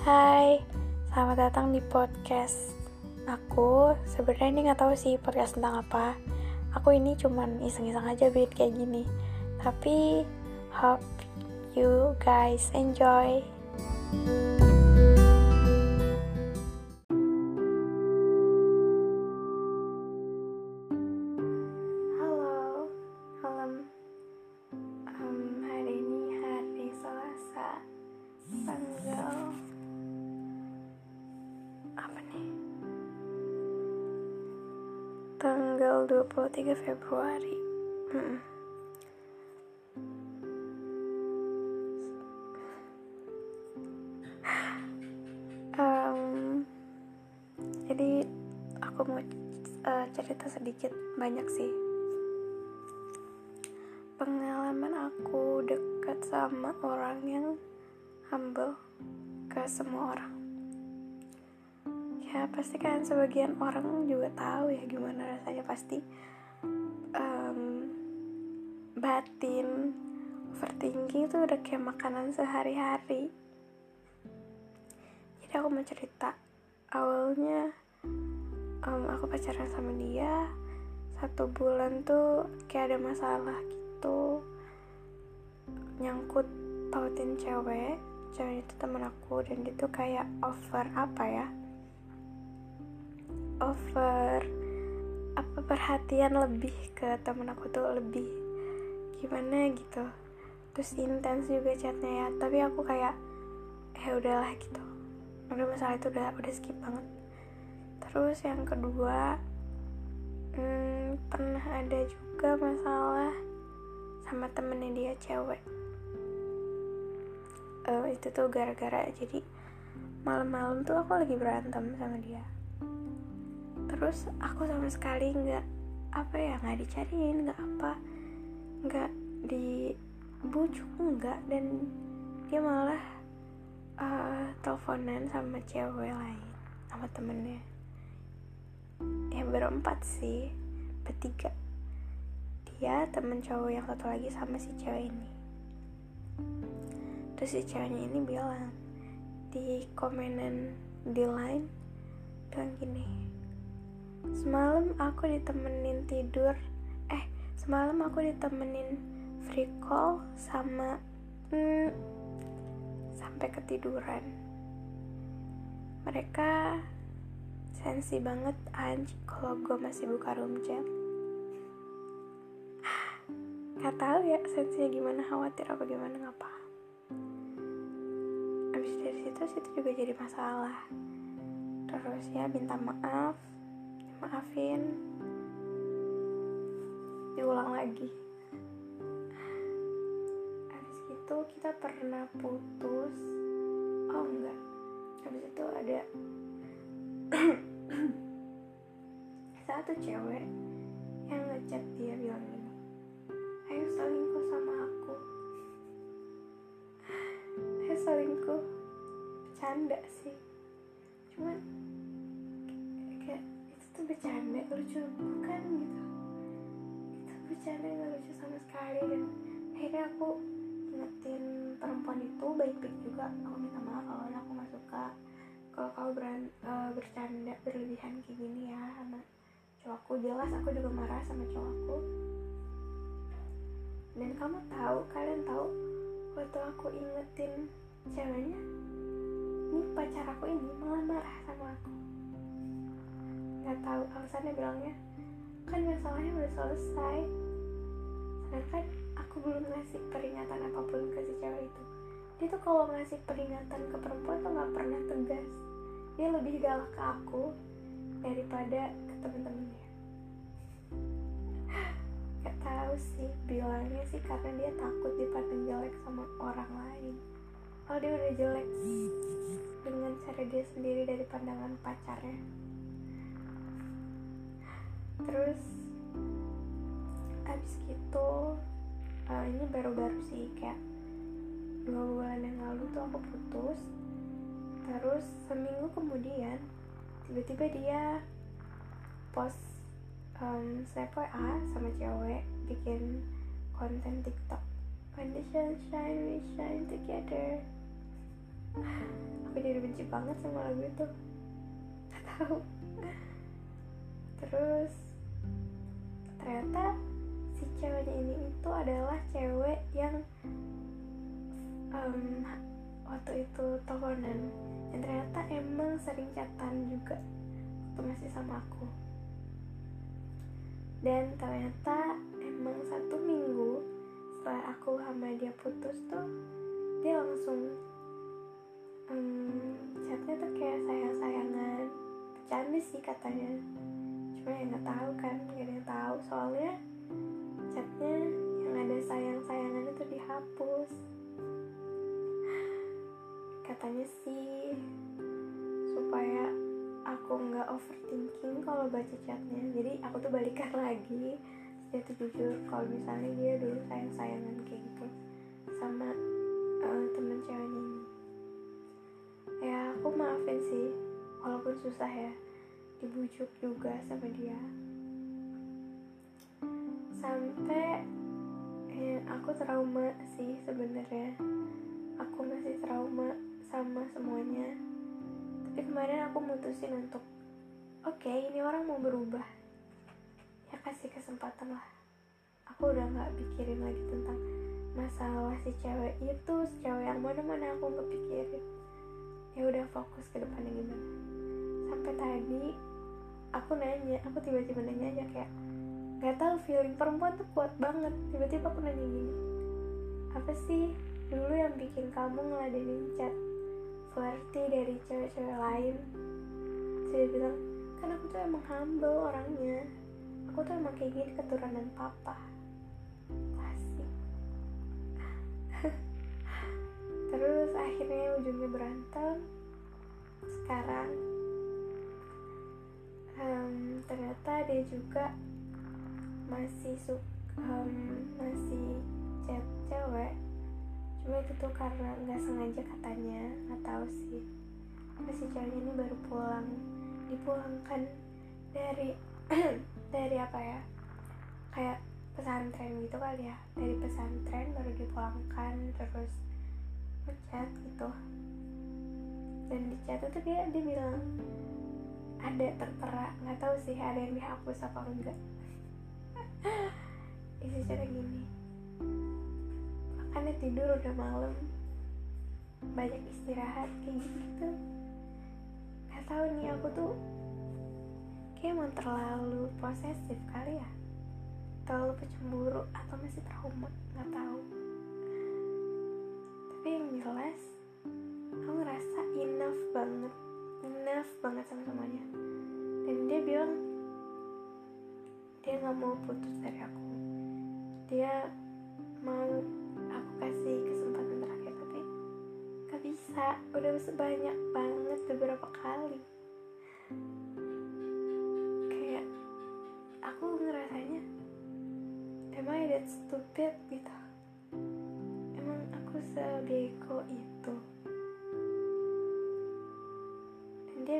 Hai, selamat datang di podcast aku. Sebenarnya ini nggak tahu sih podcast tentang apa. Aku ini cuman iseng-iseng aja bikin kayak gini. Tapi hope you guys enjoy. Halo, 23 Februari. Em, jadi aku mau eh, cerita sedikit banyak sih. Pengalaman aku dekat sama orang yang humble ke semua orang ya pasti kan sebagian orang juga tahu ya gimana rasanya pasti em, batin overthinking itu udah kayak makanan sehari-hari. Jadi aku mau cerita. Awalnya em, aku pacaran sama dia satu bulan tuh kayak ada masalah gitu. Nyangkut pautin cewek cewek itu temen aku dan dia tuh kayak over apa ya over apa perhatian lebih ke temen aku tuh lebih gimana gitu. Terus intens juga chatnya ya tapi aku kayak ya udahlah gitu. Udah masalah itu udah udah skip banget. Terus yang kedua hmm, pernah ada juga masalah sama temennya dia cewek. Eh, itu tuh gara-gara jadi malam-malam tuh aku lagi berantem sama dia terus aku sama sekali nggak apa ya nggak dicariin nggak apa nggak dibujuk nggak. Dan dia malah eh, teleponan sama cewek lain sama temennya. Ya berempat sih bertiga. Dia temen cowok yang satu lagi sama si cewek ini. Terus si ceweknya ini bilang di komenan di line bilang gini semalam aku ditemenin tidur. Eh semalam aku ditemenin free call sama hmm, sampai ketiduran. Mereka sensi banget anjing kalau gue masih buka room chat. Nggak tahu ya sensinya gimana khawatir apa gimana nggak paham. Abis dari situ situ juga jadi masalah. Terus ya minta maaf maafin. Diulang lagi. Habis itu kita pernah putus. Oh enggak. Habis itu ada satu cewek yang ngechat dia bilang gini ayo selingkuh sama aku. Ayo selingkuh. Bercanda sih. Cuman bercanda lucu bukan gitu. Itu bercanda nggak lucu sama sekali. Dan akhirnya aku ingetin perempuan itu baik-baik juga. Aku minta maaf kalau aku nggak suka. Kalau kau beran, eh, bercanda berlebihan kayak gini ya sama cowokku jelas aku juga marah sama cowokku dan kamu tahu kalian tahu waktu aku ingetin ceweknya ini pacar aku ini malah marah sama aku tahu alasannya bilangnya kan masalahnya udah selesai. Sedangkan aku belum ngasih peringatan apa pun ke si cewek itu. Dia tuh kalau ngasih peringatan ke perempuan tuh nggak pernah tegas. Dia lebih galak ke aku daripada ke temen-temennya. Gak tahu sih bilangnya sih karena dia takut dipandang jelek sama orang lain. Kalau dia udah jelek dengan cara dia sendiri dari pandangan pacarnya terus abis gitu eh, ini baru-baru sih kayak dua bulan yang lalu tuh aku putus. Terus seminggu kemudian tiba-tiba dia post um, WA sama cewek bikin konten TikTok. When the sun shine, we shine together. Aku jadi benci banget sama lagu itu. Gak tahu. Terus ternyata si ceweknya ini itu adalah cewek yang um, waktu itu teleponan. Dan ternyata emang sering chatan juga waktu masih sama aku. Dan ternyata emang satu minggu setelah aku sama dia putus tuh dia langsung um, chatnya tuh kayak sayang-sayangan. Bercanda sih katanya cuma ya nggak tahu kan gak ada yang tahu. Soalnya chatnya yang ada sayang-sayangan itu dihapus. Katanya sih supaya aku nggak overthinking kalau baca chatnya. Jadi aku tuh balikan lagi. Dia tuh jujur kalau misalnya dia dulu sayang sayangan kayak gitu sama uh, temen ceweknya ini. Ya aku maafin sih walaupun susah ya dibujuk juga sama dia. Sampai ya, aku trauma sih sebenarnya. Aku masih trauma sama semuanya. Tapi kemarin aku mutusin untuk oke okay, ini orang mau berubah. Ya kasih kesempatan lah. Aku udah nggak pikirin lagi tentang masalah si cewek itu si cewek yang mana mana aku nggak pikirin. Ya udah fokus ke depannya gimana. Sampai tadi aku nanya aku tiba-tiba nanya aja kayak nggak tahu feeling perempuan tuh kuat banget. Tiba-tiba aku nanya gini apa sih dulu yang bikin kamu ngeladenin chat flirty dari cewek-cewek lain? Saya bilang kan aku tuh emang humble orangnya. Aku tuh emang kayak gini keturunan papa. Klasik terus akhirnya ujungnya berantem. Sekarang um, ternyata dia juga masih suka um, masih chat cewek. Cuma itu tuh karena nggak sengaja katanya nggak tahu sih. Si ceweknya ini baru pulang dipulangkan dari dari apa ya kayak pesantren gitu kali ya. Dari pesantren baru dipulangkan terus ngechat gitu. Dan di chat itu dia dia bilang ada tertera. Nggak tahu sih ada yang dihapus apa enggak. Isi chatnya gini. Makanya tidur udah malam. Banyak istirahat kayak gitu. Nggak tahu nih aku tuh kayak emang terlalu posesif kali ya. Terlalu pecemburu atau masih trauma nggak tahu. Tapi yang jelas aku ngerasa enough banget enough banget sama semuanya. Dan dia bilang dia nggak mau putus dari aku. Dia mau aku kasih kesempatan terakhir tapi gak bisa. Udah sebanyak banget beberapa kali. Kayak aku ngerasanya am I that stupid gitu. Emang aku sebego itu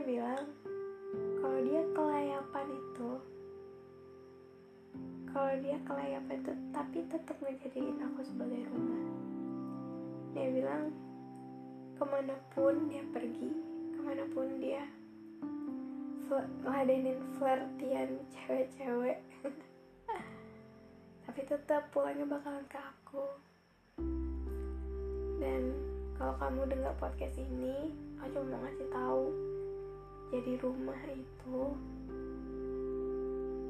dia bilang kalau dia kelayapan itu kalau dia kelayapan itu tapi tetap ngejadiin aku sebagai rumah. Dia bilang ke mana pun dia pergi ke mana pun dia ladenin flirtian cewek-cewek tapi tetap pulangnya bakalan ke aku. Dan kalau kamu dengar podcast ini aku cuma mau ngasih tahu jadi rumah itu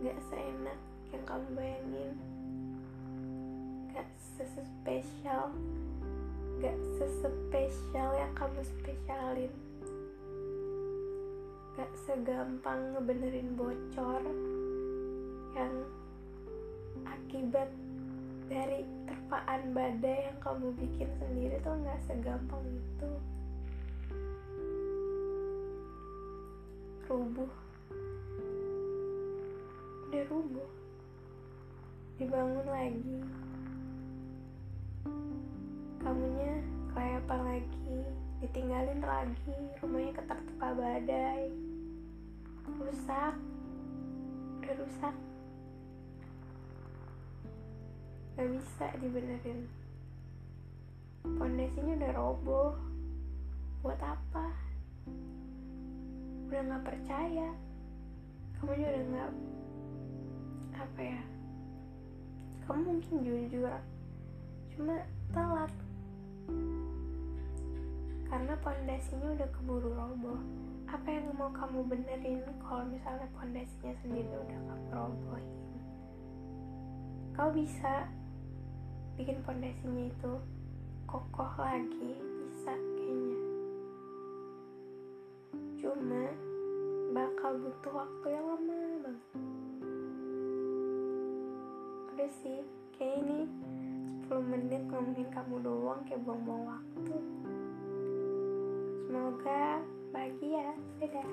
gak seenak yang kamu bayangin. Gak sespesial gak sespesial yang kamu spesialin. Gak segampang ngebenerin bocor yang akibat dari terpaan badai yang kamu bikin sendiri tuh gak segampang itu rubuh. Udah rubuh. Dibangun lagi. Kamunya kelayapan lagi. Ditinggalin lagi. Rumahnya keterpa badai. Rusak. Udah rusak. Gak bisa dibenerin. Pondasinya udah roboh. Buat apa udah nggak percaya. Kamu juga udah nggak apa ya kamu mungkin jujur cuma telat. Karena pondasinya udah keburu roboh. Apa yang mau kamu benerin kalau misalnya pondasinya sendiri udah kamu robohin? Kau bisa bikin pondasinya itu kokoh lagi bisa cuma bakal butuh waktu yang lama banget. Udah sih kayak ini. 10 menit ngomongin kamu doang kayak buang-buang waktu. Semoga bahagia dadah